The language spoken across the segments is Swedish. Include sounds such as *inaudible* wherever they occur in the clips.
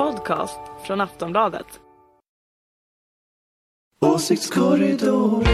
podcast från Aftonbladet. Åsiktskorridoren.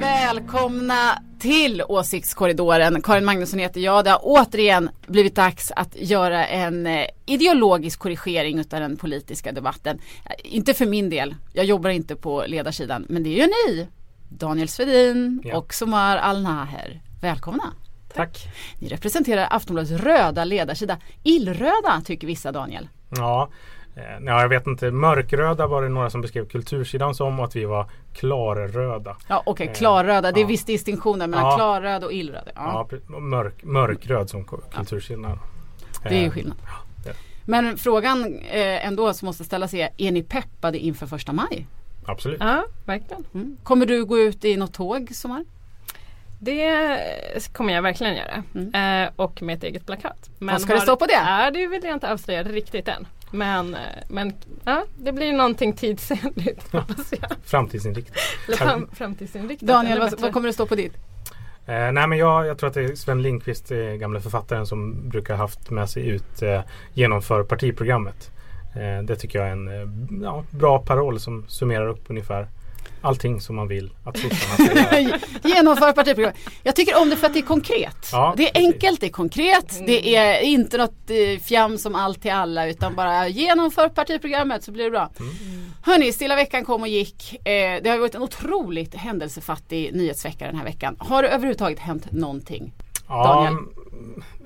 Välkomna till Åsiktskorridoren. Karin Magnusson heter jag. Det har återigen blivit dags att göra en eh, ideologisk korrigering av den politiska debatten. Eh, Inte för min del, jag jobbar inte på ledarsidan, men det gör ni. Daniel Svedin Ja. och Somar Al-Naher. Välkomna. Tack. Ni representerar Aftonbladets röda ledarsida. Illröda tycker vissa Daniel. Ja, eh, ja, jag vet inte. Mörkröda var det några som beskrev kultursidan som och att vi var klarröda. Ja okej, Eh, klarröda. Det är ja. viss distinktion där mellan Ja. klarröd och illröd. Ja. Ja. mörk, mörkröd som kultursidan. Det är ju Eh, skillnad. det- Men frågan eh, ändå som måste ställas är, är ni peppade inför första maj? Absolut. Ja, verkligen. Mm. Kommer du gå ut i något tåg sommar? Det kommer jag verkligen göra. Mm. Eh, och med ett eget plakat. Men Vad ska det stå på det? Ja, det vill jag inte avslöja riktigt än. Men, eh, men ja, det blir någonting tidsenligt hoppas jag. Framtidsinriktad. *laughs* Eller fram, framtidsinriktat. Daniel, vad, vad kommer det stå på ditt? Eh, nej men jag, jag tror att det är Sven Lindqvist, eh, gamla författaren som brukar haft med sig ut eh, genomför partiprogrammet. Eh, det tycker jag är en eh, ja, bra paroll som summerar upp ungefär allting som man vill att sossarna ska göra. *laughs* Genomför partiprogram. Jag tycker om det för att det är konkret. Ja, det är precis. enkelt, det är konkret. Det är inte något eh, fjam som allt till alla utan bara genomför partiprogrammet så blir det bra. Mm. Hörni, Stilla veckan kom och gick. Eh, det har varit en otroligt händelsefattig nyhetsvecka den här veckan. Har det överhuvudtaget hänt någonting? Ja, Daniel?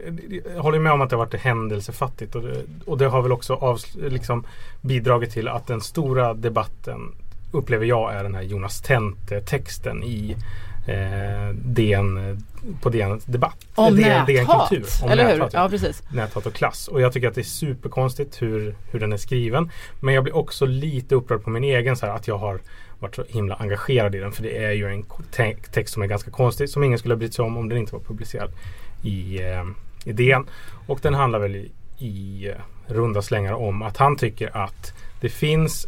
mm, jag håller med om att det har varit händelsefattigt och det, och det har väl också avs- liksom bidragit till att den stora debatten upplever jag är den här Jonas Tent-texten i eh, DN, på DN Debatt. Om Eller DN, DN näthat, Kultur. Om eller hur? näthat, Ja, precis. näthat och klass. Och jag tycker att det är superkonstigt hur, hur den är skriven. Men jag blir också lite upprörd på min egen så här, att jag har varit så himla engagerad i den. För det är ju en te- text som är ganska konstig som ingen skulle ha brytt sig om om den inte var publicerad i, eh, i DN. Och den handlar väl i, i eh, runda slängar om att han tycker att det finns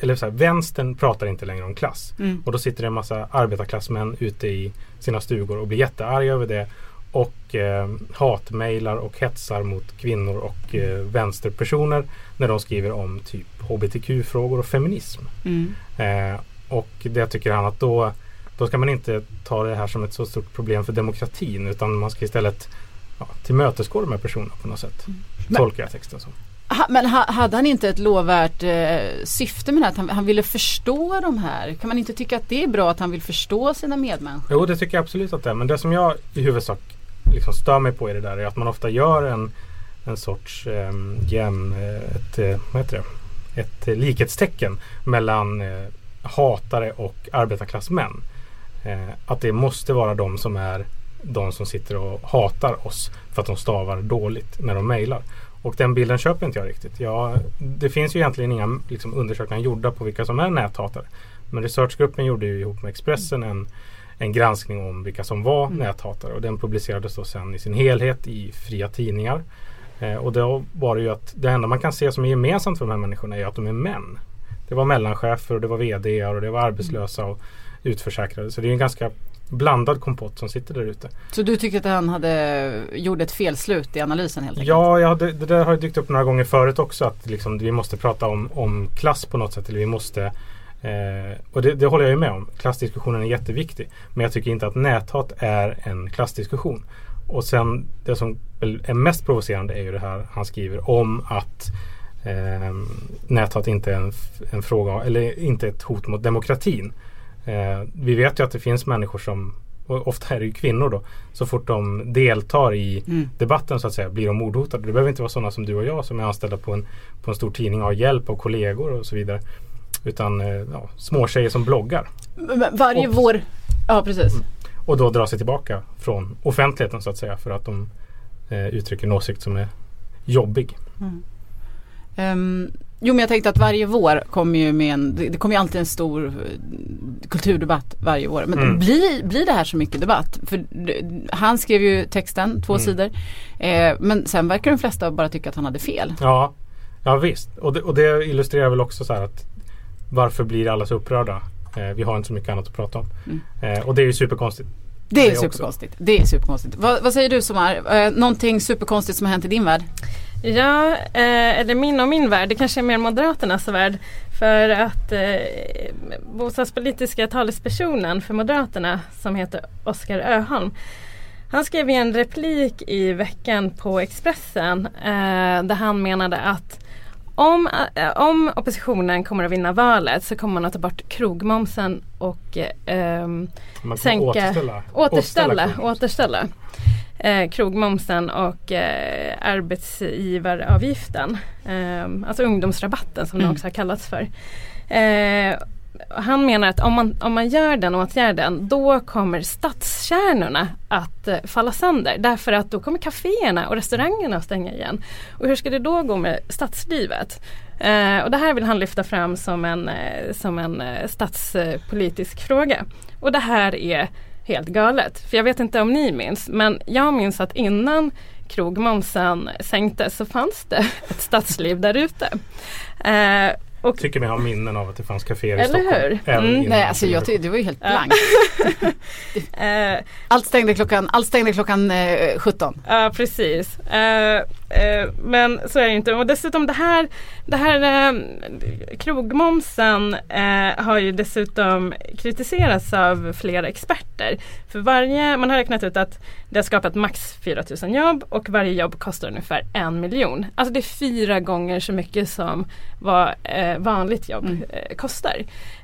eller så här, vänstern pratar inte längre om klass. Mm. Och då sitter det en massa arbetarklassmän ute i sina stugor och blir jättearga över det. Och eh, hatmejlar och hetsar mot kvinnor och eh, vänsterpersoner när de skriver om typ hbtq-frågor och feminism. Mm. Eh, och det tycker han att då, då ska man inte ta det här som ett så stort problem för demokratin utan man ska istället ja, tillmötesgå de här personerna på något sätt. Tolkar jag texten som. Ha, men ha, hade han inte ett lovvärt eh, syfte med det här? Att han, han ville förstå de här? Kan man inte tycka att det är bra att han vill förstå sina medmänniskor? Jo, det tycker jag absolut att det är. Men det som jag i huvudsak liksom stör mig på i det där är att man ofta gör en, en sorts ehm, eh, jämn, ett, eh, vad heter det? ett likhetstecken mellan eh, hatare och arbetarklassmän. Eh, att det måste vara de som är de som sitter och hatar oss för att de stavar dåligt när de mejlar. Och den bilden köper inte jag riktigt. Jag, det finns ju egentligen inga liksom, undersökningar gjorda på vilka som är näthatare. Men researchgruppen gjorde ju ihop med Expressen en, en granskning om vilka som var Mm. näthatare. Och den publicerades då sen i sin helhet i fria tidningar. Eh, och då var det ju att det enda man kan se som är gemensamt för de här människorna är att de är män. Det var mellanchefer och det var VD och det var arbetslösa och utförsäkrade. Så det är en ganska blandad kompott som sitter där ute. Så du tyckte att han hade gjort ett felslut i analysen helt enkelt? Ja, ja det, det där har dykt upp några gånger förut också att liksom, vi måste prata om, om klass på något sätt. Eller vi måste, eh, och det, det håller jag ju med om. Klassdiskussionen är jätteviktig. Men jag tycker inte att näthat är en klassdiskussion. Och sen det som är mest provocerande är ju det här han skriver om att eh, näthat inte är en, en fråga eller inte ett hot mot demokratin. Eh, vi vet ju att det finns människor som, och ofta är det ju kvinnor då, så fort de deltar i Mm. debatten så att säga blir de mordhotade. Det behöver inte vara sådana som du och jag som är anställda på en, på en stor tidning och har hjälp av kollegor och så vidare. Utan eh, ja, små tjejer som bloggar Varje Och- vår... Ja precis. och då drar sig tillbaka från offentligheten så att säga för att de eh, uttrycker en åsikt som är jobbig. Ehm, jo men jag tänkte att varje vår kommer ju med en, det, kommer ju alltid en stor eh, kulturdebatt varje år. Men Mm. blir, blir det här så mycket debatt? För han skrev ju texten, två Mm. sidor. Eh, men sen verkar de flesta bara tycka att han hade fel. Ja, ja visst. Och det, och det illustrerar väl också så här att varför blir alla så upprörda? Eh, vi har inte så mycket annat att prata om. Mm. Eh, och det är ju superkonstigt. Det är Det också. superkonstigt. Det är superkonstigt. Vad, vad säger du Somar? Eh, någonting superkonstigt som har hänt i din värld? Ja, eh, eller min och min värld, det kanske är mer Moderaternas värld. För att eh, bostadspolitiska talespersonen för Moderaterna som heter Oskar Öholm han skrev en replik i veckan på Expressen eh, där han menade att om, eh, om oppositionen kommer att vinna valet så kommer man att ta bort krogmomsen och eh, Sänka- återställa. återställa, kronan. återställa eh, krogmomsen och eh, arbetsgivaravgiften. Eh, alltså ungdomsrabatten som Mm. det också har kallats för. Han menar att om man, om man gör den åtgärden då kommer stadskärnorna att eh, falla sönder. Därför att då kommer kaféerna och restaurangerna att stänga igen. Och hur ska det då gå med stadslivet? Eh, och det här vill han lyfta fram som en, eh, som en eh, stadspolitisk fråga. Och det här är helt galet. För jag vet inte om ni minns men jag minns att innan krogmomsen sänktes så fanns det *laughs* ett stadsliv där ute. Eh, och Tycker mig ha minnen av att det fanns kaféer i Eller Stockholm. hur? Även Mm. Nej, alltså jag det tycker det var ju helt blankt. *laughs* eh, Allt stängde klockan, allt stängde klockan eh, 17. Ja precis. Eh, men så är det inte. Och dessutom det här, det här eh, krogmomsen eh, har ju dessutom kritiserats av flera experter. För varje, man har räknat ut att det har skapat max 4000 jobb och varje jobb kostar ungefär en miljon. Alltså det är fyra gånger så mycket som vad eh, vanligt jobb Mm. eh, kostar.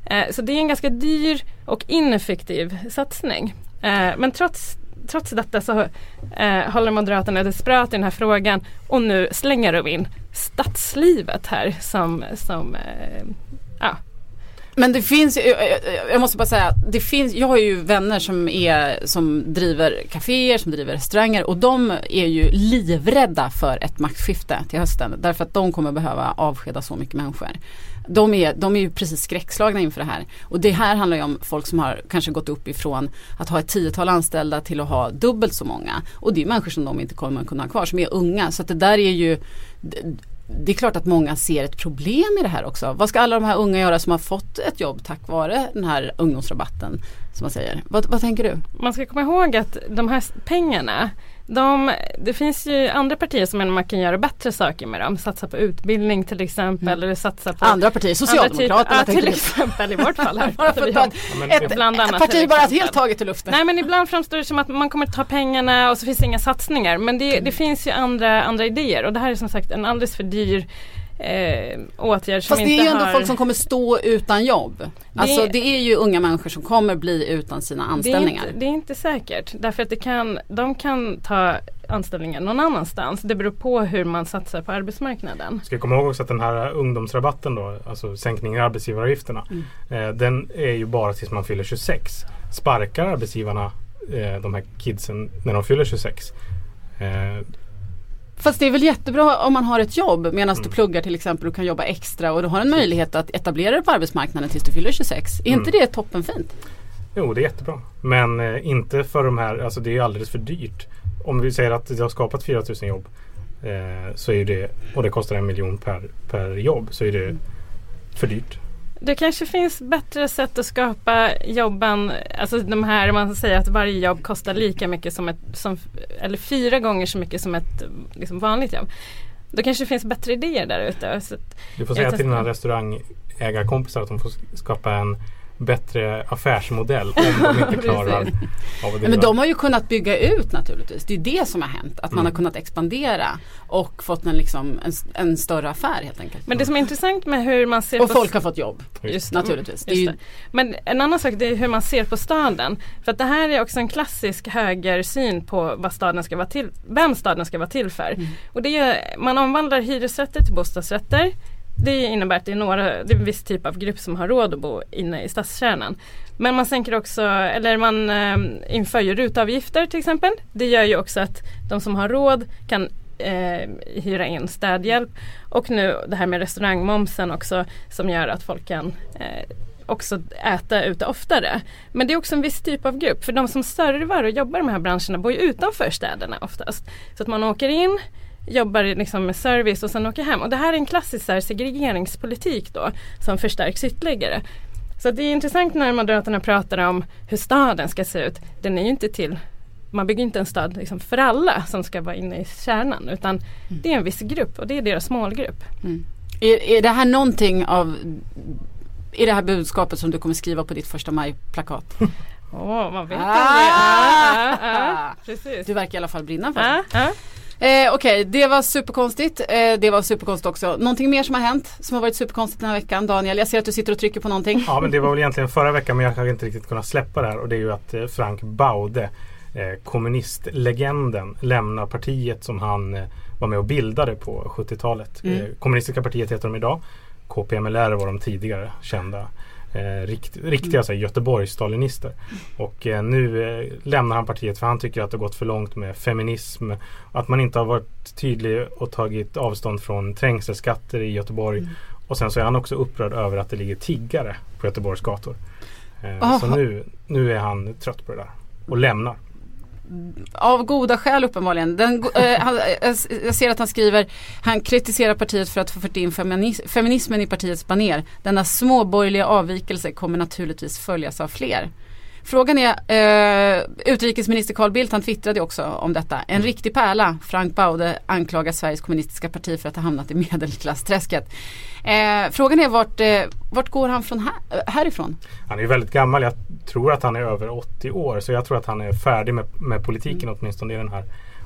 Eh, så det är en ganska dyr och ineffektiv satsning. Eh, men trots trots detta så eh, håller Moderaterna desperat i den här frågan och nu slänger de in stadslivet här som, som eh, ja, Men det finns, jag- måste bara säga, det finns, jag har ju vänner som, är, som driver kaféer, som driver restauranger och de är ju livrädda för ett maktskifte till hösten. Därför att de kommer behöva avskeda så mycket människor. De är, de är ju precis skräckslagna inför det här. Och det här handlar ju om folk som har kanske gått upp ifrån att ha ett tiotal anställda till att ha dubbelt så många. Och det är människor som de inte kommer att kunna ha kvar, som är unga. Så att det där är ju det är klart att många ser ett problem i det här också. Vad ska alla de här unga göra som har fått ett jobb tack vare den här ungdomsrabatten? Som man säger. Vad, vad tänker du? man ska komma ihåg att de här pengarna de, det finns ju andra partier som menar man kan göra bättre saker med dem. Satsa på utbildning till exempel Mm. eller satsa på Andra partier, Socialdemokraterna andra typer- ja, till exempel i vårt fall här. *laughs* Bara för att ta ett, parti bara helt taget i luften. Nej men ibland framstår det som att man kommer ta pengarna och så finns det inga satsningar. Men det, Mm. det finns ju andra, andra idéer och det här är som sagt en alldeles för dyr eh, åtgärd som Fast det inte är ju ändå har... folk som kommer stå utan jobb. Alltså Det- det är ju unga människor som kommer bli utan sina det är, anställningar. inte, det är inte säkert. Därför att det kan, de kan ta anställningar någon annanstans. Det beror på hur man satsar på arbetsmarknaden. Ska komma ihåg också att den här ungdomsrabatten då, alltså sänkningen av arbetsgivaravgifterna. Mm. Eh, den är ju bara tills man fyller 26. Sparkar arbetsgivarna eh, de här kidsen när de fyller 26? Eh, Fast det är väl jättebra om man har ett jobb medan du Mm. pluggar till exempel och kan jobba extra och du har en möjlighet att etablera dig på arbetsmarknaden tills du fyller 26. Är inte Mm. det toppenfint? jo, det är jättebra. Men eh, inte för de här, alltså det är alldeles för dyrt. Om vi säger att det har skapat 4000 jobb eh, så är det, och det kostar en miljon per, per jobb, så är det för dyrt. Det kanske finns bättre sätt att skapa jobben, alltså de här man säger att varje jobb kostar lika mycket som ett, som, eller fyra gånger så mycket som ett liksom vanligt jobb. Då kanske det finns bättre idéer där ute. Du får säga till dina restaurangägarkompisar att de får skapa en bättre affärsmodell om de inte *laughs* klarar av att Men de har ju kunnat bygga ut naturligtvis. Det är det som har hänt. Att man Mm. har kunnat expandera och fått en, liksom, en, en större affär helt enkelt. men det som är intressant med hur man ser Och på folk har fått jobb. Just det. Naturligtvis. Det är Just ju, det. Men en annan sak det är hur man ser på staden. För att det här är också en klassisk högersyn på vad staden ska vara till, vem staden ska vara till för. Mm. Och det är, man omvandlar hyresrätter till bostadsrätter. Det innebär att det är, några, det är en viss typ av grupp som har råd att bo inne i stadskärnan. Men man sänker också, eller man eh, inför ju rutavgifter till exempel. Det gör ju också att de som har råd kan eh, hyra in städhjälp. Och nu det här med restaurangmomsen också som gör att folk kan eh, också äta ute oftare. Men det är också en viss typ av grupp. För de som servar och jobbar i de här branscherna bor ju utanför städerna oftast. Så att man åker in, jobbar liksom med service och sen åker hem. Och det här är en klassisk här, segregeringspolitik då som förstärks ytterligare. Så det är intressant när Moderaterna pratar om hur staden ska se ut. Den är ju inte till man bygger inte en stad liksom för alla som ska vara inne i kärnan utan mm. det är en viss grupp och det är deras målgrupp. Mm. Är, är det här någonting av är det här budskapet som du kommer skriva på ditt första maj-plakat? *laughs* Åh, oh, man vet ah! aldrig. Ah, ah, ah. *laughs* Du verkar i alla fall brinna för det. Eh, Okej, okay, det var superkonstigt. Eh, det var superkonstigt också. Någonting mer som har hänt som har varit superkonstigt den här veckan? Daniel, jag ser att du sitter och trycker på någonting. Ja, men det var väl egentligen förra veckan men jag har inte riktigt kunnat släppa det här och det är ju att eh, Frank Baude eh, kommunistlegenden lämnar partiet som han eh, var med och bildade på 70-talet. Mm. Eh, kommunistiska partiet heter de idag. KPMLR var de tidigare kända. Eh, rikt, riktiga mm. Göteborgs-stalinister. Och eh, nu eh, lämnar han partiet för han tycker att det gått för långt med feminism. Att man inte har varit tydlig och tagit avstånd från trängselskatter i Göteborg. Mm. Och sen så är han också upprörd över att det ligger tiggare på Göteborgs gator. Eh, så nu, nu är han trött på det där och lämnar av goda skäl uppenbarligen. Den, äh, han, jag ser att han skriver, han kritiserar partiet för att få fört in feminis feminismen i partiets baner. Denna småborgerliga avvikelse kommer naturligtvis följas av fler. Frågan är, eh, utrikesminister Carl Bildt han twittrade också om detta. En mm. riktig pärla. Frank Baude anklagar Sveriges kommunistiska parti för att ha hamnat i medelklassträsket. Eh, frågan är vart, eh, vart går han från här, härifrån? Han är väldigt gammal. Jag tror att han är över 80 år. Så jag tror att han är färdig med, med politiken mm. åtminstone i den här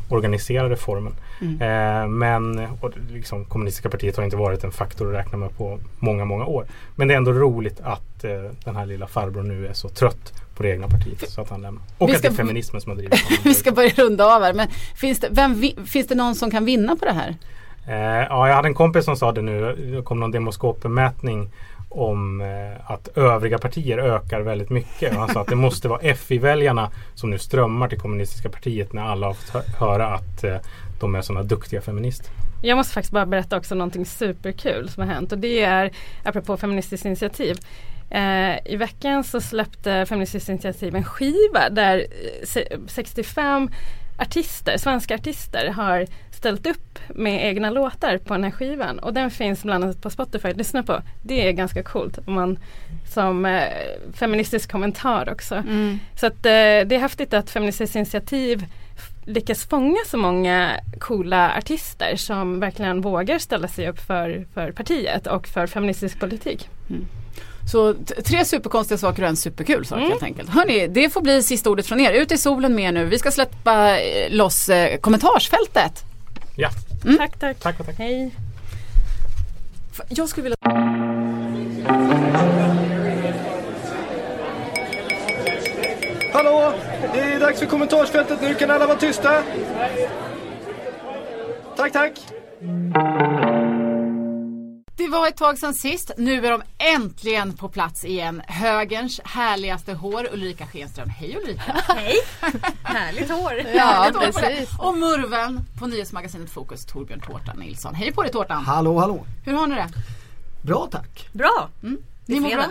organiserade formen. Mm. Eh, men och liksom, kommunistiska partiet har inte varit en faktor att räkna med på många, många år. Men det är ändå roligt att eh, den här lilla farbrorn nu är så trött på det egna partiet så att han lämnar. Och ska, att det är feminismen som har drivit honom. *laughs* vi ska börja runda av här. Men finns det, vem, finns det någon som kan vinna på det här? Eh, ja, jag hade en kompis som sa det nu. Det kom någon demoskopmätning om eh, att övriga partier ökar väldigt mycket. Han sa att det måste vara FI-väljarna som nu strömmar till kommunistiska partiet när alla har fått höra att eh, de är sådana duktiga feminister. Jag måste faktiskt bara berätta också någonting superkul som har hänt och det är apropå Feministiskt initiativ. Eh, I veckan så släppte Feministiskt initiativ en skiva där eh, 65 artister, svenska artister har ställt upp med egna låtar på den här skivan och den finns bland annat på Spotify. Lyssna på. Det är ganska coolt om man som eh, feministisk kommentar också. Mm. Så att eh, det är häftigt att Feministiskt initiativ lyckas fånga så många coola artister som verkligen vågar ställa sig upp för, för partiet och för feministisk politik. Mm. Så tre superkonstiga saker och en superkul sak mm. helt enkelt. Hörni, det får bli sista ordet från er. Ut i solen med er nu. Vi ska släppa eh, loss eh, kommentarsfältet. Ja. Mm. Tack, tack. Tack, tack. Hej. Jag skulle vilja... Hallå! Det är dags för kommentarsfältet nu. Kan alla vara tysta? Tack, tack. Det var ett tag sedan sist. Nu är de äntligen på plats igen. Högerns härligaste hår, Ulrika Schenström. Hej Ulrika! *laughs* Hej! Härligt hår! *laughs* Ja, Härligt precis. Hår och Murven på nyhetsmagasinet Fokus, Torbjörn Tårta Nilsson. Hej på dig Tårtan! Hallå, hallå! Hur har ni det? Bra tack! Bra! Mm. Ni mår bra?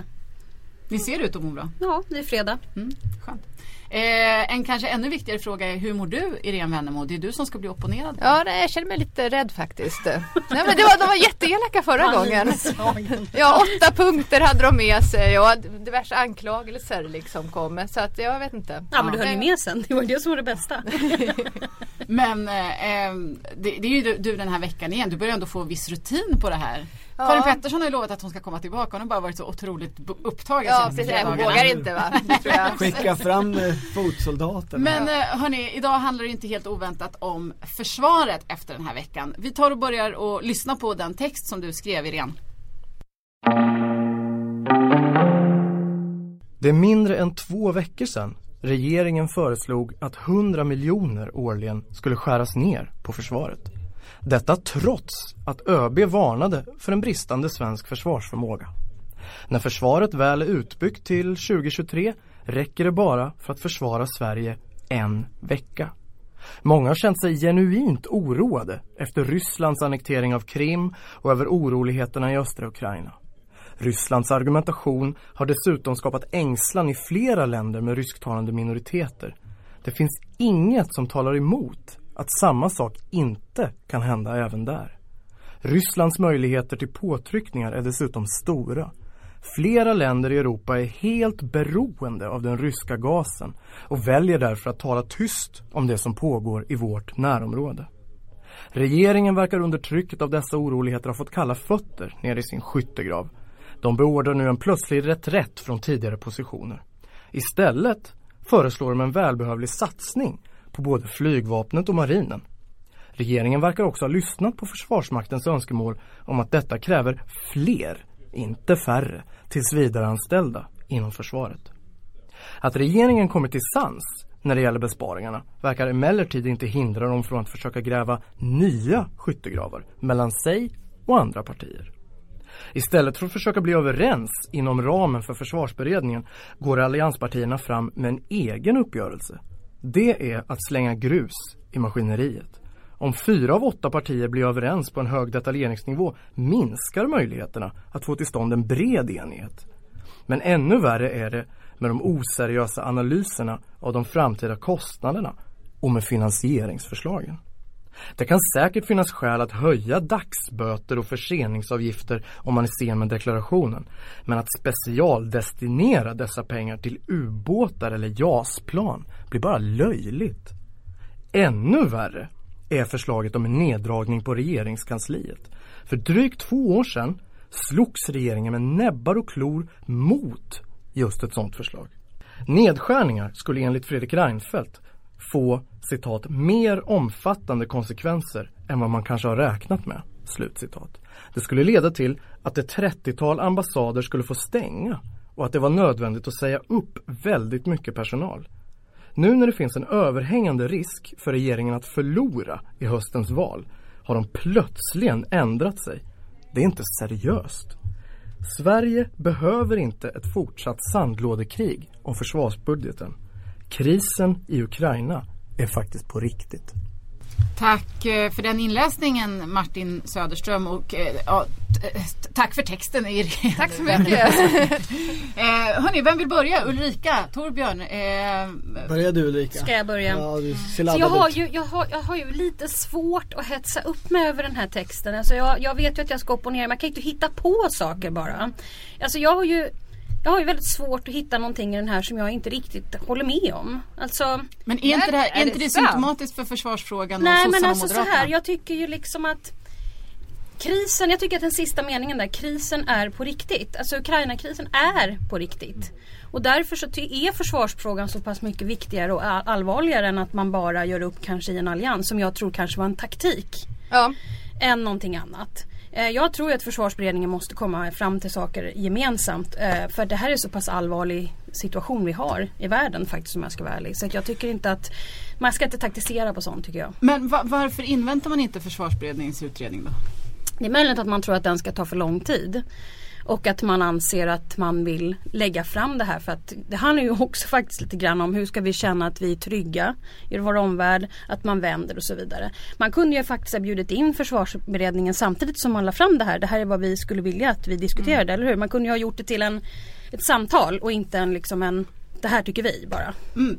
Ni ser ut att må bra. Ja, det är fredag. Mm, skönt. Eh, en kanske ännu viktigare fråga är hur mår du Irene Wennemo? Det är du som ska bli opponerad. Ja, nej, jag känner mig lite rädd faktiskt. nej, men det var, de var jätteelaka förra gången. Ja, åtta punkter hade de med sig och diverse anklagelser liksom kom. Så att jag vet inte. Ja, men du höll ju med sen. Det var det som var det bästa. *laughs* men eh, det, det, är ju du, du den här veckan igen. Du börjar ändå få viss rutin på det här. Ja. Karin Pettersson har ju lovat att hon ska komma tillbaka. Hon har bara varit så otroligt upptagen Ja precis, hon vågar inte va? Skicka fram eh, fotsoldaterna. Men. Eh, hörni, idag handlar det inte helt oväntat om försvaret efter den här veckan. Vi tar och börjar och lyssna på den text som du skrev Irene. Det är mindre än två veckor sedan regeringen föreslog att 100 miljoner årligen skulle skäras ner på försvaret. Detta trots att ÖB varnade för en bristande svensk försvarsförmåga. När försvaret väl är utbyggt till 2023 räcker det bara för att försvara Sverige en vecka. Många har känt sig genuint oroade efter Rysslands annektering av Krim och över oroligheterna i östra Ukraina. Rysslands argumentation har dessutom skapat ängslan i flera länder med rysktalande minoriteter. Det finns inget som talar emot att samma sak inte kan hända även där. Rysslands möjligheter till påtryckningar är dessutom stora. Flera länder i Europa är helt beroende av den ryska gasen och väljer därför att tala tyst om det som pågår i vårt närområde. Regeringen verkar under trycket av dessa oroligheter ha fått kalla fötter nere i sin skyttegrav. De beordrar nu en plötslig reträtt från tidigare positioner. Istället föreslår de en välbehövlig satsning på både flygvapnet och marinen. Regeringen verkar också ha lyssnat på Försvarsmaktens önskemål om att detta kräver fler, inte färre, tillsvidareanställda inom försvaret. Att regeringen kommit till sans när det gäller besparingarna verkar emellertid inte hindra dem från att försöka gräva nya skyttegravar mellan sig och andra partier. Istället för att försöka bli överens inom ramen för försvarsberedningen går allianspartierna fram med en egen uppgörelse. Det är att slänga grus i maskineriet. Om fyra av åtta partier blir överens på en hög detaljeringsnivå minskar möjligheterna att få till stånd en bred enighet. Men ännu värre är det med de oseriösa analyserna av de framtida kostnaderna och med finansieringsförslagen. Det kan säkert finnas skäl att höja dagsböter och förseningsavgifter om man är sen med deklarationen. Men att specialdestinera dessa pengar till ubåtar eller JAS-plan blir bara löjligt. Ännu värre är förslaget om en neddragning på regeringskansliet. För drygt två år sedan slogs regeringen med näbbar och klor mot just ett sådant förslag. Nedskärningar skulle enligt Fredrik Reinfeldt få citat mer omfattande konsekvenser än vad man kanske har räknat med. Slutcitat. Det skulle leda till att ett 30-tal ambassader skulle få stänga och att det var nödvändigt att säga upp väldigt mycket personal. Nu när det finns en överhängande risk för regeringen att förlora i höstens val har de plötsligen ändrat sig. Det är inte seriöst. Sverige behöver inte ett fortsatt sandlådekrig om försvarsbudgeten. Krisen i Ukraina är faktiskt på riktigt. Tack eh, för den inläsningen Martin Söderström och eh, ja, tack för texten Erik. Tack så mycket. *laughs* eh, hörni, vem vill börja? Ulrika, Torbjörn? Eh, Börja du Ulrika. Ska jag börja? Ja, du ser Så jag, har ut. ju, jag, har, jag har ju lite svårt att hetsa upp mig över den här texten. Alltså jag, jag vet ju att jag ska upp och ner men jag kan inte hitta på saker bara. Alltså jag har ju jag har ju väldigt svårt att hitta någonting i den här som jag inte riktigt håller med om. Alltså, men är inte det, här, Är inte det symptomatiskt för försvarsfrågan nej och men sossarna och alltså så moderaterna? här, jag tycker ju liksom att Krisen, jag tycker att den sista meningen där, krisen är på riktigt. Alltså Ukraina-krisen är på riktigt. Och därför så är försvarsfrågan så pass mycket viktigare och all- allvarligare än att man bara gör upp kanske i en allians som jag tror kanske var en taktik. Ja. än någonting annat. Eh, Jag tror att försvarsberedningen måste komma fram till saker gemensamt. eh, För det här är så pass allvarlig situation vi har i världen faktiskt om jag ska vara ärlig. Så jag tycker inte att man ska inte taktisera på sånt tycker jag. Men va- varför inväntar man inte försvarsberedningens utredning då? Det är möjligt att man tror att den ska ta för lång tid. Och att man anser att man vill lägga fram det här för att det handlar ju också faktiskt lite grann om hur ska vi känna att vi är trygga i vår omvärld, att man vänder och så vidare. Man kunde ju faktiskt ha bjudit in försvarsberedningen samtidigt som man la fram det här. Det här är vad vi skulle vilja att vi diskuterade, eller hur? Man kunde ju ha gjort det till en, ett samtal och inte en liksom en det här tycker vi bara. Mm,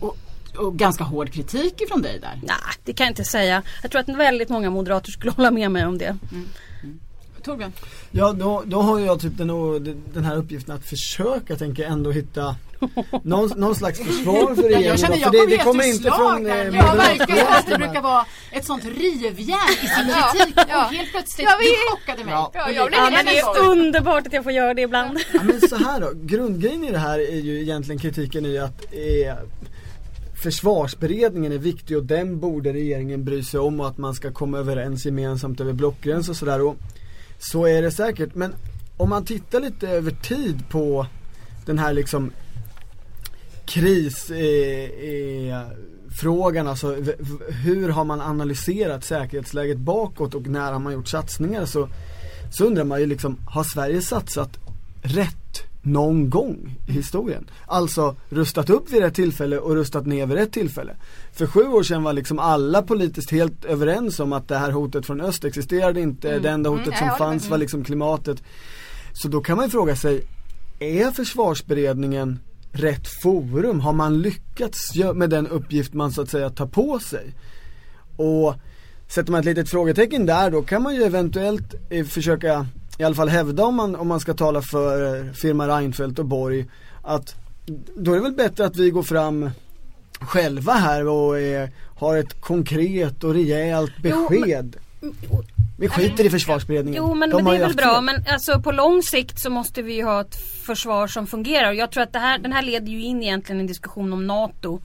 och, och ganska hård kritik ifrån dig där. Nej, det kan jag inte säga. Jag tror att väldigt många moderater skulle *laughs* hålla med mig om det. Torbjörn? Ja då, då har jag typ den, den här uppgiften att försöka tänker jag ändå hitta *laughs* någon, någon slags försvar för regeringen. jag känner jag för kommer det, det kommer inte från eh. Ja, verkligen. Att det brukar vara ett sånt rivjärn i sin kritik. ja. Och helt plötsligt, Ja, vi- du chockade mig. Ja. Ja, jag blev Ja, men det är underbart att jag får göra det ibland. Ja, men så här då, grundgrejen i det här är ju egentligen kritiken i att eh, försvarsberedningen är viktig och den borde regeringen bry sig om och att man ska komma överens gemensamt över blockgräns och sådär och så är det säkert. Men om man tittar lite över tid på den här liksom krisfrågan, eh, eh, alltså hur har man analyserat säkerhetsläget bakåt och när har man gjort satsningar så så undrar man ju liksom, har Sverige satsat rätt någon gång i historien? Alltså rustat upp vid ett tillfälle och rustat ner vid ett tillfälle. För sju år sedan var liksom alla politiskt helt överens om att det här hotet från öst existerade inte, det enda hotet Mm, som fanns var liksom klimatet. Så då kan man ju fråga sig, är försvarsberedningen rätt forum? Har man lyckats med den uppgift man så att säga tar på sig? Och sätter man ett litet frågetecken där då kan man ju eventuellt eh, försöka i alla fall hävda om man, om man ska tala för eh, firma Reinfeldt och Borg att då är det väl bättre att vi går fram själva här och är, har ett konkret och rejält Jo, besked. vi skiter i försvarsberedningen. Jo men, De men det är väl bra fel. men alltså på lång sikt så måste vi ju ha ett försvar som fungerar jag tror att det här, den här leder ju in egentligen en diskussion om NATO.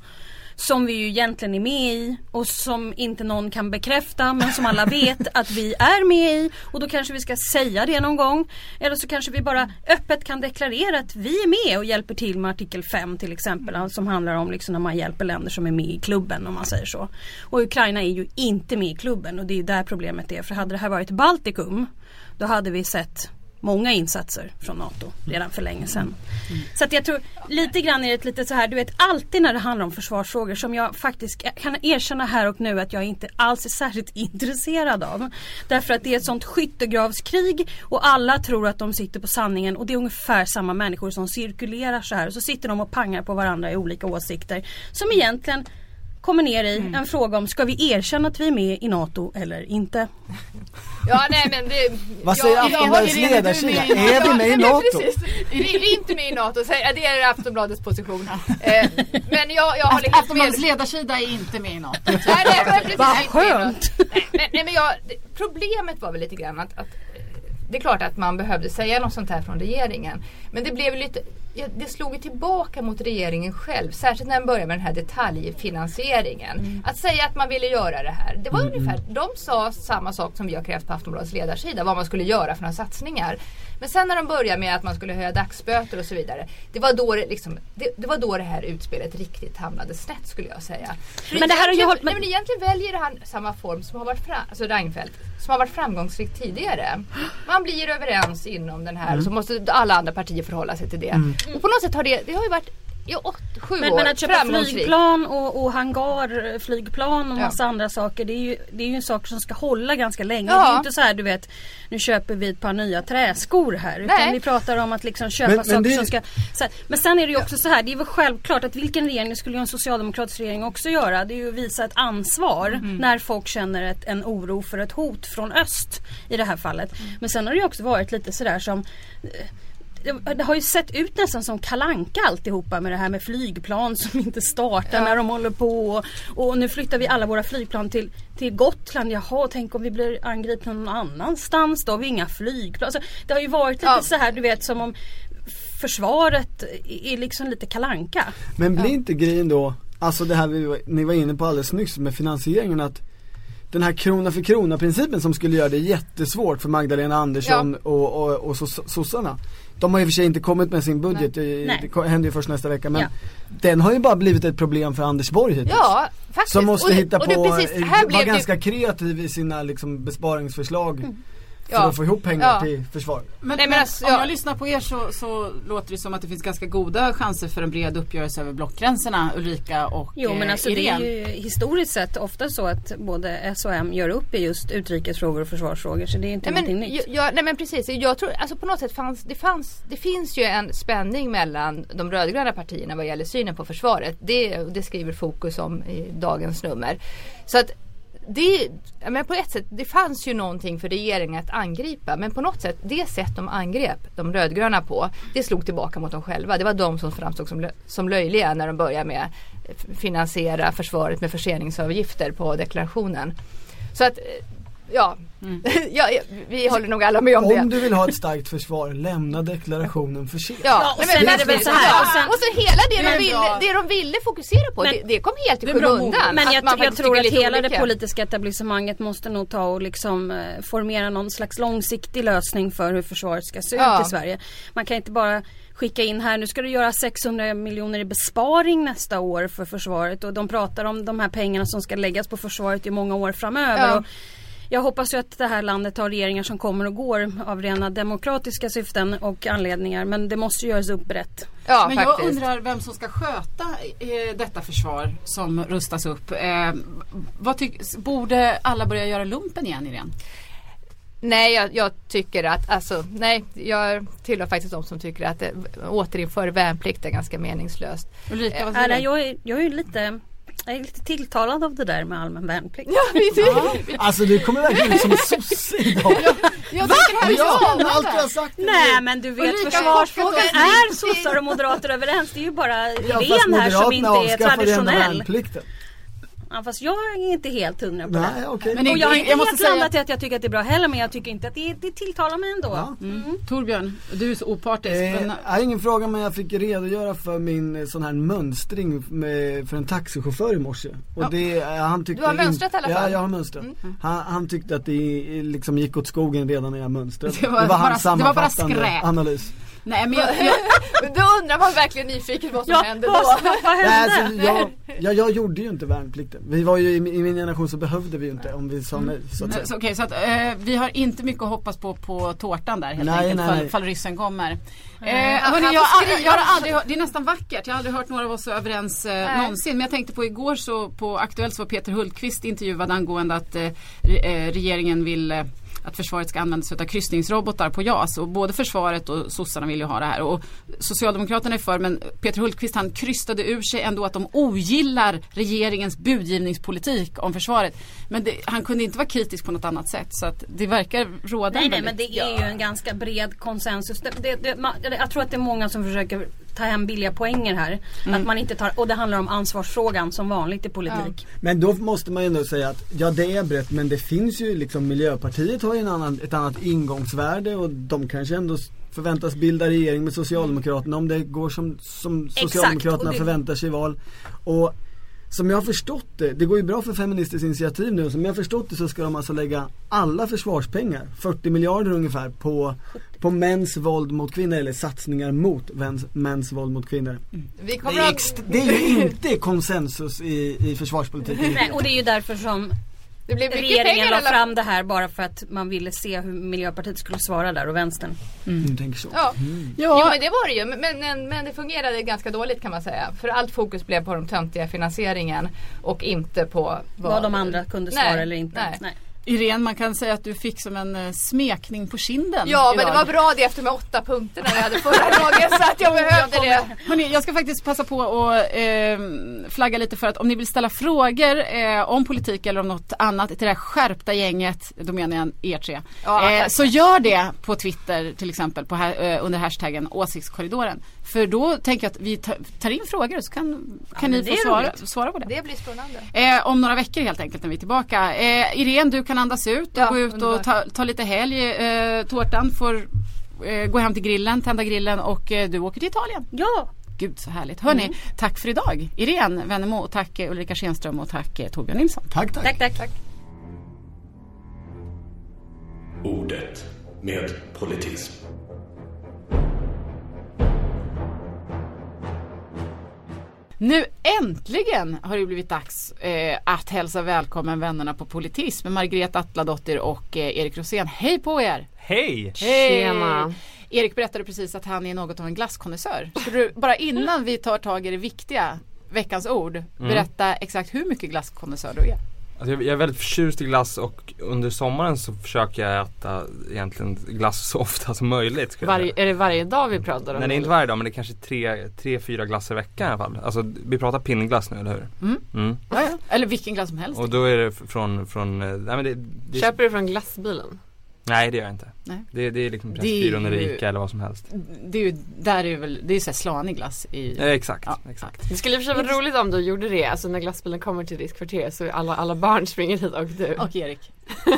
Som vi ju egentligen är med i och som inte någon kan bekräfta men som alla vet *laughs* att vi är med i och då kanske vi ska säga det någon gång. Eller så kanske vi bara öppet kan deklarera att vi är med och hjälper till med artikel 5 till exempel alltså, som handlar om liksom när man hjälper länder som är med i klubben om man säger så. Och Ukraina är ju inte med i klubben och det är där problemet är för hade det här varit Baltikum då hade vi sett många insatser från NATO redan för länge sedan. Så att jag tror lite grann är det lite så här, du vet alltid när det handlar om försvarsfrågor som jag faktiskt kan erkänna här och nu att jag inte alls är särskilt *laughs* intresserad av. Därför att det är ett sånt skyttegravskrig och alla tror att de sitter på sanningen och det är ungefär samma människor som cirkulerar så här och så sitter de och pangar på varandra i olika åsikter som egentligen kommer ner i en fråga om ska vi erkänna att vi är med i NATO eller inte? *laughs* Ja nej men det... Vad säger Aftonbladets ledarsida? Är vi med i NATO? Vi är inte med i NATO, det är Aftonbladets position. Eh, men jag, jag håller helt med. Aftonbladets ledarsida är inte med i något. Nej, nej, precis, Vad skönt. Nej, men, nej, men jag, problemet var väl lite grann att, att det är klart att man behövde säga något sånt här från regeringen. Men det blev lite det slog tillbaka mot regeringen själv. Särskilt när den började med den här detaljfinansieringen. Att säga att man ville göra det här. Det var ungefär, de sa samma sak som vi har krävt på Aftonbladets ledarsida. Vad man skulle göra för några satsningar. Men sen när de började med att man skulle höja dagsböter och så vidare. Det var då det, liksom, det, det, var då det här utspelet riktigt hamnade snett skulle jag säga. Men det här har ju hållit- nej, men egentligen väljer han samma form som har varit fram, alltså Reinfeldt, som har varit framgångsrik tidigare. Man blir överens inom den här och så måste alla andra partier förhålla sig till det. Och på något sätt har det, det har ju varit i åt, sju Men, år men att köpa flygplan och, och hangarflygplan och Ja. massa andra saker det är, ju, det är ju en sak som ska hålla ganska länge. Ja. Det är ju inte så här du vet nu köper vi ett par nya träskor här. Utan Nej. vi pratar om att liksom köpa Men- men saker det- som ska... Så här, men sen är det ju också så här, det är väl självklart att vilken regering, det skulle ju en socialdemokratisk regering också göra, det är ju att visa ett ansvar Mm. när folk känner ett, en oro för ett hot från öst i det här fallet. Men sen har det ju också varit lite sådär som eh, det, har ju sett ut nästan som kalanka alltihopa med det här med flygplan som *laughs* inte startar Ja. när de håller på. Och, och nu flyttar vi alla våra flygplan till, till Gotland. Jaha, tänk om vi blir angripna någon annanstans då har vi inga flygplan. Alltså, det har ju varit lite Ja. så här du vet som om försvaret är liksom lite kalanka. Men blir inte grejen då, alltså det här vi, ni var inne på alldeles nyss med finansieringen att den här krona för krona principen som skulle göra det jättesvårt för Magdalena Andersson och, och, och sos- sossarna De har i och för sig inte kommit med sin budget, Nej. det händer ju först nästa vecka men Ja. Den har ju bara blivit ett problem för Anders Borg hittills Ja, faktiskt. Som måste Och hitta och på, precis, eh, vara ganska kreativ i sina liksom besparingsförslag För Ja. att få ihop pengar Ja. till försvar Men, Nej, men alltså, om ja. jag lyssnar på er så, så låter det som att det finns ganska goda chanser för en bred uppgörelse över blockgränserna Ulrika och Jo men eh, alltså det är Irene. ju historiskt sett ofta så att både S och M gör upp i just utrikesfrågor och försvarsfrågor så det är inte Nej någonting men, nytt. jag, jag, nej men precis, jag tror, alltså på något sätt fanns det, fanns, det finns ju en spänning mellan de rödgröna partierna vad gäller synen på försvaret. Det, det skriver Fokus om i dagens nummer. Så att det, men på ett sätt, det fanns ju någonting för regeringen att angripa men på något sätt, det sätt de angrep de rödgröna på, det slog tillbaka mot dem själva. Det var de som framstod som, som löjliga när de började med finansiera försvaret med förseningsavgifter på deklarationen. Så att, eh, ja, *laughs* ja, ja vi håller nog alla med om, det. Om du vill ha ett starkt försvar, lämna deklarationen för sent Ja, och sen men det väl så här, Ja, och sen- och så hela det, Det är de ville, det de ville fokusera på, Men- det, det kom helt i Det skymundan. Men jag, jag tror att hela det olika. politiska etablissemanget måste nog ta och liksom eh, formera någon slags långsiktig lösning för hur försvaret ska se Ja. ut i Sverige. Man kan inte bara skicka in här, nu ska du göra 600 miljoner i besparing nästa år för försvaret och de pratar om de här pengarna som ska läggas på försvaret i många år framöver. Ja. Och jag hoppas ju att det här landet har regeringar som kommer och går av rena demokratiska syften och anledningar men det måste göras upp brett. Ja, Men jag faktiskt. undrar vem som ska sköta eh, detta försvar som rustas upp. Eh, vad tyck- borde alla börja göra lumpen igen Irene? Nej, jag, jag tycker att, alltså, nej, jag tillhör faktiskt de som tycker att det, återinför värnplikt är ganska meningslöst. Ulrika, vad Äh, säger nej, du? jag, är, jag är ju lite Jag är lite tilltalad av det där med allmän värnplikt. Ja, vi, vi, Alltså du kommer verkligen ut som en sosse idag. Jag här är Ja, spännande. allt jag har sagt. Nej men du vet försvarsfrågan är sossar och moderater överens. Det är ju bara Ja, fast idén här som inte Moderaterna är traditionell. Ja, fast jag är inte helt hundra på Nej, det. okej. Men Och jag har inte jag måste helt säga, landat i att jag tycker att det är bra heller men jag tycker inte att det, det tilltalar mig ändå. Ja. mm. Torbjörn, du är så opartisk. Eh, men, jag har ingen fråga men jag fick redogöra för min eh, sån här mönstring med, för en taxichaufför i morse. Och Ja. det, eh, han tyckte Du har in- mönstrat i alla Ja, fall? jag har mönstrat. Han, han tyckte att det eh, liksom gick åt skogen redan när jag mönstrade. Det var bara- hans det var bara skräp. analys. Nej men jag, jag, *laughs* då undrar man verkligen nyfiket vad som Ja, hände då. vad, vad Nej, hände? alltså, jag, jag, jag gjorde ju inte värnplikten. Vi var ju i, min- i min generation så behövde vi ju inte om vi sa nej så att säga. så, okej, så att, eh, vi har inte mycket att hoppas på på tårtan där helt Nej, enkelt nej, fall, nej. fall ryssen kommer. Eh, Han hörni, jag, har aldrig, skriva. jag har aldrig hört, det är nästan vackert, jag har aldrig hört några av oss så överens eh, någonsin. Men jag tänkte på igår så på Aktuellt så var Peter Hultqvist intervjuad angående att eh, eh, regeringen vill eh, att försvaret ska använda sig av kryssningsrobotar på JAS och både försvaret och sossarna vill ju ha det här och Socialdemokraterna är för men Peter Hultqvist han krystade ur sig ändå att de ogillar regeringens budgivningspolitik om försvaret. Men det, han kunde inte vara kritisk på något annat sätt så att det verkar råda Nej nej men det är ju en ganska bred konsensus. Det, det, man, jag tror att det är många som försöker ta hem billiga poänger här. Att man inte tar, och det handlar om ansvarsfrågan som vanligt i politik. Men då måste man ju ändå säga att ja det är brett men det finns ju liksom Miljöpartiet har ju en annan, ett annat ingångsvärde och de kanske ändå förväntas bilda regering med Socialdemokraterna om det går som, som Socialdemokraterna det- förväntar sig i val. Och som jag har förstått det, det går ju bra för Feministiskt initiativ nu, som jag har förstått det så ska de alltså lägga alla försvarspengar, 40 miljarder ungefär, på, på mäns våld mot kvinnor eller satsningar mot mäns, mäns våld mot kvinnor. Vi Det är, att... det är ju inte konsensus i, i försvarspolitiken. Nej, och det är ju därför som Det mycket regeringen la fram det här bara för att man ville se hur Miljöpartiet skulle svara där och vänstern. Du tänker så. Ja. Ja. Jo men det var det ju. Men, men, men det fungerade ganska dåligt kan man säga. För allt fokus blev på den töntiga finansieringen och inte på vad, Vad de andra kunde svara Nej, eller inte. nej. Irene, man kan säga att du fick som en eh, smekning på kinden Ja men det idag. var bra det efter de åtta punkterna vi hade förra *laughs* gången så att jag behövde det. Hörrni, jag ska faktiskt passa på att eh, flagga lite för att om ni vill ställa frågor eh, om politik eller om något annat till det här skärpta gänget, då menar jag er tre. Ja, eh, så gör det på Twitter till exempel på, eh, under hashtaggen åsiktskorridoren. För då tänker jag att vi ta- tar in frågor så kan, kan men ni få svara, svara på det. Det blir spännande. Eh, om några veckor helt enkelt när vi är tillbaka. Eh, Irene, du kan andas ut och Ja, gå ut och ta, ta lite helg. Eh, tårtan får eh, gå hem till grillen, tända grillen och eh, du åker till Italien. Ja, Gud så härligt. Hörni, Mm. tack för idag. Irene Wennemo och tack eh, Ulrika Schenström och tack eh, Torbjörn Nilsson. Tack, tack. tack tack. Ordet med politism. Nu äntligen har det blivit dags eh, att hälsa välkommen vännerna på Politism med Margrethe Atladottir och eh, Erik Rosén. Hej på er! Hej! Hej! Tjena. Erik berättade precis att han är något av en glasskonnässör. Så du, bara innan vi tar tag i det viktiga, veckans ord, berätta exakt hur mycket glasskonnässör du är. Alltså jag jag är väldigt förtjust i glass och under sommaren så försöker jag äta egentligen glass så ofta som möjligt. Varje, är det varje dag vi pratar om? Nej det är inte varje dag men det är kanske tre, tre fyra glass i veckan i alla fall. Alltså vi pratar pinnglass nu eller hur? Mm. Mm. Ja, ja. Eller vilken glass som helst. Och då är det från, från, eh, nej men det, det Köper du från glassbilen? Nej det gör jag inte. Nej. Det, det är liksom Det är Pressbyrån Ica eller vad som helst. Det är ju, där är väl, det är ju såhär slanig glass i... Ja, exakt, Ja. exakt. Det skulle i och för sig vara roligt om du gjorde det, alltså när glassbilen kommer till ditt kvarter så alla, alla barn springer hit och du. Och Erik. *laughs*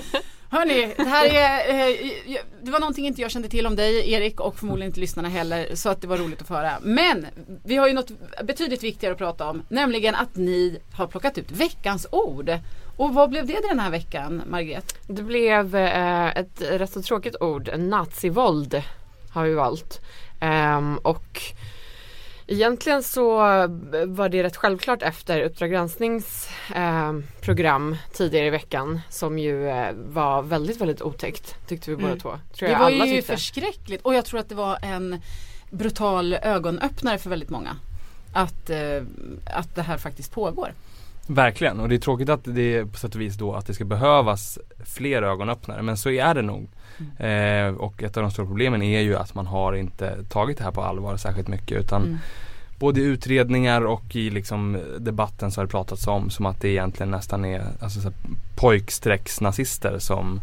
Hörni, det här är, eh, eh, det var någonting inte jag kände till om dig Erik och förmodligen inte lyssnarna heller så att det var roligt att få höra. Men vi har ju något betydligt viktigare att prata om, nämligen att ni har plockat ut veckans ord. Och vad blev det den här veckan, Margret? Det blev eh, ett rätt så tråkigt ord, nazivåld har vi valt. Ehm, och egentligen så var det rätt självklart efter Uppdrag gransknings ehm, program tidigare i veckan som ju eh, var väldigt, väldigt otäckt tyckte vi båda Mm. två. Tror Det var alla ju tyckte. förskräckligt och jag tror att det var en brutal ögonöppnare för väldigt många. Att, eh, att det här faktiskt pågår. Verkligen och det är tråkigt att det är på sätt och vis då att det ska behövas fler ögonöppnare men så är det nog. Eh, och ett av de stora problemen är ju att man har inte tagit det här på allvar särskilt mycket utan Mm. både i utredningar och i liksom debatten så har det pratats om som att det egentligen nästan är alltså, pojkstrecksnazister som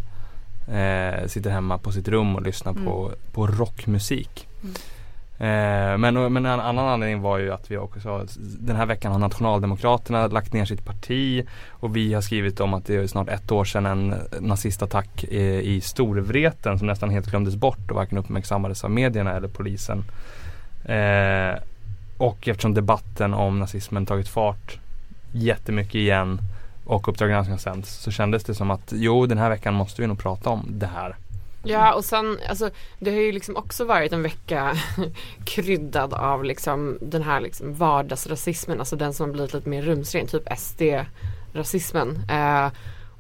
eh, sitter hemma på sitt rum och lyssnar Mm. på, på rockmusik. Eh, men, men en annan anledning var ju att vi också Den här veckan har Nationaldemokraterna lagt ner sitt parti Och vi har skrivit om att det är snart ett år sedan en nazistattack i, i Storvreten som nästan helt glömdes bort och varken uppmärksammades av medierna eller polisen. Eh, och eftersom debatten om nazismen tagit fart jättemycket igen och Uppdrag granskning har sänds så kändes det som att jo den här veckan måste vi nog prata om det här. Ja och sen alltså det har ju liksom också varit en vecka *laughs* kryddad av liksom den här liksom vardagsrasismen, alltså den som har blivit lite mer rumsren, typ SD-rasismen. Eh,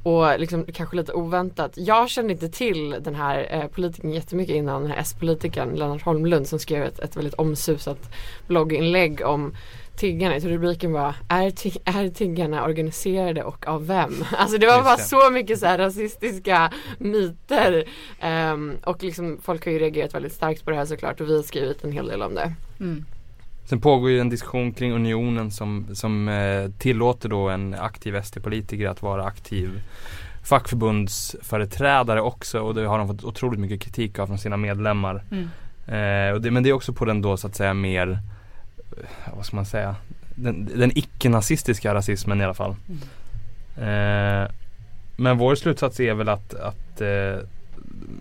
och liksom kanske lite oväntat. Jag kände inte till den här eh, politikern jättemycket innan den här S-politikern Lennart Holmlund som skrev ett, ett väldigt omsusat blogginlägg om tiggarna. Jag tror rubriken var är, ti- är tiggarna organiserade och av vem? *laughs* Alltså det var Just bara det. så mycket så här rasistiska myter. Ehm, och liksom folk har ju reagerat väldigt starkt på det här såklart och vi har skrivit en hel del om det. Mm. Sen pågår ju en diskussion kring unionen som, som eh, tillåter då en aktiv SD-politiker att vara aktiv fackförbundsföreträdare också och det har de fått otroligt mycket kritik av från sina medlemmar. Mm. Eh, och det, men det är också på den då så att säga mer, vad ska man säga, den, den icke-nazistiska rasismen i alla fall. Eh, men vår slutsats är väl att, att eh,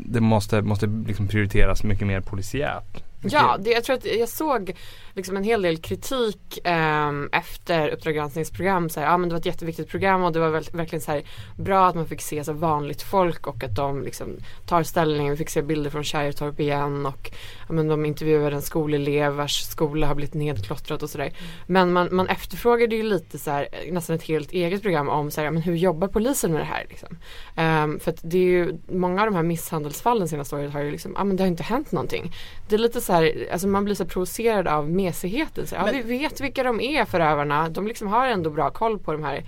det måste, måste liksom prioriteras mycket mer polisiärt. Ja, det, jag tror att jag såg liksom en hel del kritik eh, efter Uppdrag granskningsprogram. Så här, ah, men det var ett jätteviktigt program och det var väl, verkligen så här, bra att man fick se så vanligt folk och att de liksom tar ställning. Vi fick se bilder från Kärrtorp igen och ja, men de intervjuade en skolelev vars skola har blivit nedklottrad och sådär. Men man, man efterfrågade ju lite så här, nästan ett helt eget program om så här, men hur jobbar polisen med det här? Liksom? Ehm, för att det är ju många av de här misshandelsfallen senaste året har ju liksom, ja men det har inte hänt någonting. Det är lite så här, alltså man blir så provocerad av mesigheten. Så, ja, Men- vi vet vilka de är förövarna. De liksom har ändå bra koll på de här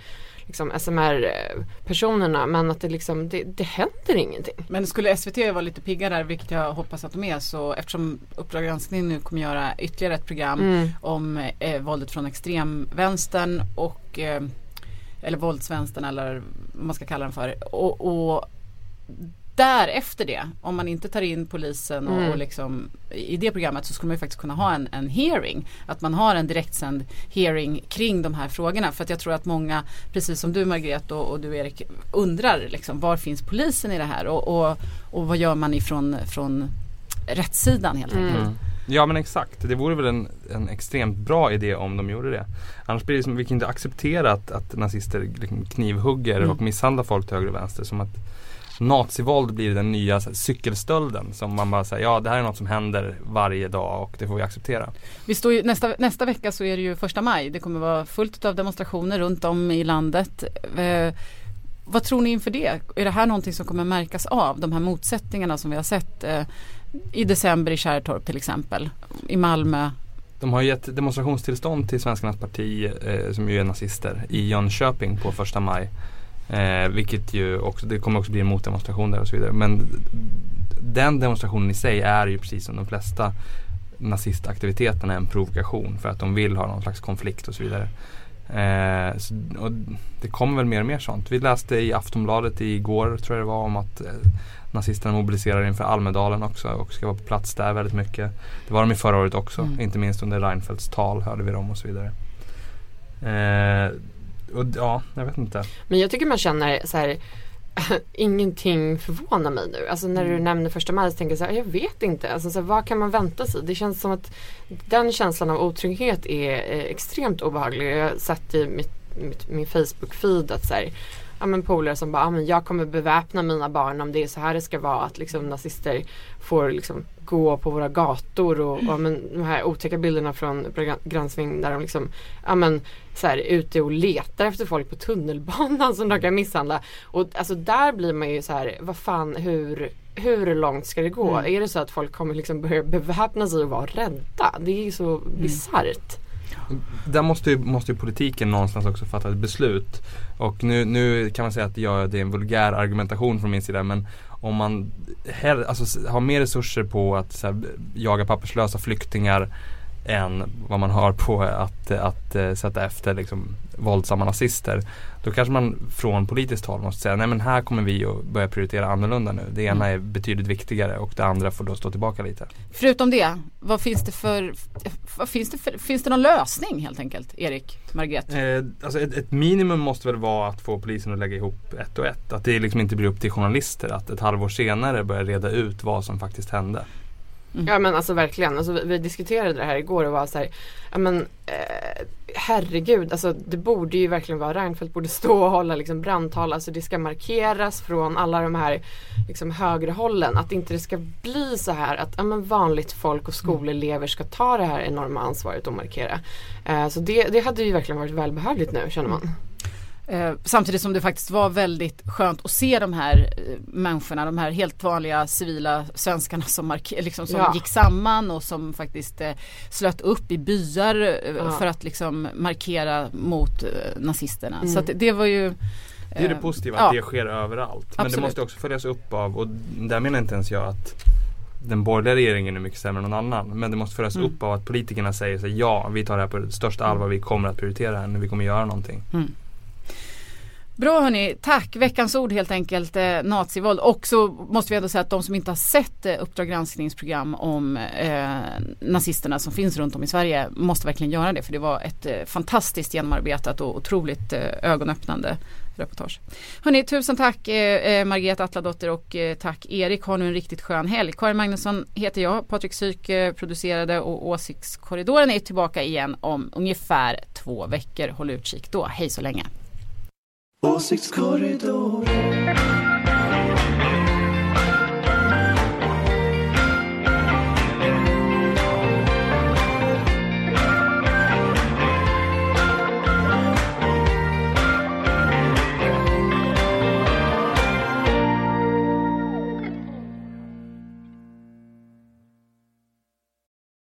liksom SMR-personerna men att det liksom, det, det händer ingenting. Men skulle SVT vara lite pigga där, vilket jag hoppas att de är, så eftersom Uppdrag granskning nu kommer göra ytterligare ett program Mm. om eh, våldet från extremvänstern och eh, eller våldsvänstern eller vad man ska kalla den för. Och, och därefter det, om man inte tar in polisen och, Mm. och liksom i det programmet så skulle man ju faktiskt kunna ha en, en hearing. Att man har en direktsänd hearing kring de här frågorna. För att jag tror att många, precis som du Margret och, och du Erik, undrar liksom var finns polisen i det här och, och, och vad gör man ifrån från rättssidan helt enkelt. Mm. Ja men exakt, det vore väl en, en extremt bra idé om de gjorde det. Annars blir det som, vi kan inte acceptera att, att nazister liksom knivhugger Mm. och misshandlar folk till höger och vänster. Som att nazivåld blir den nya så här, cykelstölden. Som man bara säger, ja det här är något som händer varje dag och det får vi acceptera. Vi står ju, nästa, nästa vecka så är det ju första maj. Det kommer vara fullt av demonstrationer runt om i landet. Eh, vad tror ni inför det? Är det här någonting som kommer märkas av? De här motsättningarna som vi har sett eh, i december i Kärrtorp till exempel. I Malmö. De har gett demonstrationstillstånd till Svenskarnas parti eh, som ju är nazister i Jönköping på första maj. Eh, vilket ju också, det kommer också bli en motdemonstration där och så vidare. Men den demonstrationen i sig är ju precis som de flesta nazistaktiviteterna en provokation för att de vill ha någon slags konflikt och så vidare. Eh, så, och det kommer väl mer och mer sånt. Vi läste i Aftonbladet igår tror jag det var om att eh, nazisterna mobiliserar inför Almedalen också och ska vara på plats där väldigt mycket. Det var de i förra året också, Mm. inte minst under Reinfeldts tal hörde vi dem och så vidare. Eh, och ja, jag vet inte. Men jag tycker man känner så här *laughs* Ingenting förvånar mig nu. Alltså när du nämner första maj så tänker jag så här, jag vet inte. Alltså så här, vad kan man vänta sig? Det känns som att den känslan av otrygghet är eh, extremt obehaglig. Jag har sett i mitt, mitt, min Facebook-feed att så här, ja men polare som bara, ja, men jag kommer beväpna mina barn om det är så här det ska vara. Att liksom nazister får liksom gå på våra gator och, och men, de här otäcka bilderna från granskning där de liksom, ja men så här, ute och letar efter folk på tunnelbanan som de kan misshandla. Och alltså där blir man ju så här, vad fan hur hur långt ska det gå? Mm. Är det så att folk kommer liksom börja beväpna sig och vara rädda? Det är ju så bisarrt. Där måste ju, måste ju politiken någonstans också fatta ett beslut. Och nu, nu kan man säga att jag, det är en vulgär argumentation från min sida men om man hell, alltså, har mer resurser på att så här, jaga papperslösa flyktingar än vad man har på att, att, eh, sätta efter liksom, våldsamma nazister. Då kanske man från politiskt håll måste säga nej men här kommer vi att börja prioritera annorlunda nu. Det ena är betydligt viktigare och det andra får då stå tillbaka lite. Förutom det, vad finns det för, vad finns det för, finns det någon lösning helt enkelt? Erik, Margret? Eh, alltså ett, ett minimum måste väl vara att få polisen att lägga ihop ett och ett. Att det liksom inte blir upp till journalister att ett halvår senare börja reda ut vad som faktiskt hände. Mm. Ja men alltså verkligen, alltså, vi, vi, diskuterade det här igår och var så här, ja men eh, herregud, alltså det borde ju verkligen vara Reinfeldt borde stå och hålla liksom brandtal, alltså det ska markeras från alla de här liksom högerhållen, att inte det ska bli så här att ja, men vanligt folk och skolelever ska ta det här enorma ansvaret och markera. Eh, så det, det hade ju verkligen varit välbehövligt nu känner man. Eh, samtidigt som det faktiskt var väldigt skönt att se de här eh, människorna, de här helt vanliga civila svenskarna som, liksom, som ja. gick samman och som faktiskt eh, slöt upp i byar ja. för att liksom markera mot nazisterna. Mm. Så det, det var ju det är det positiva, att det sker överallt. Men Absolut. det måste också följas upp av, och där menar inte ens jag att den borgerliga regeringen är mycket sämre än någon annan. Men det måste följas mm. upp av att politikerna säger sig ja, vi tar det här på största allvar, vi kommer att prioritera det här, vi kommer göra någonting. Mm. Bra hörni, tack. Veckans ord helt enkelt, eh, nazivåld. Och så måste vi ändå säga att de som inte har sett eh, Uppdrag granskningsprogram om eh, nazisterna som finns runt om i Sverige måste verkligen göra det. För det var ett eh, fantastiskt genomarbetat och otroligt eh, ögonöppnande reportage. Hörni, tusen tack eh, eh Margareta Atladotter och eh, tack Erik. Ha nu en riktigt skön helg. Karin Magnusson heter jag. Patrik Syk eh, producerade och Åsiktskorridoren är tillbaka igen om ungefär två veckor. Håll utkik då. Hej så länge. Åsiktskorridoren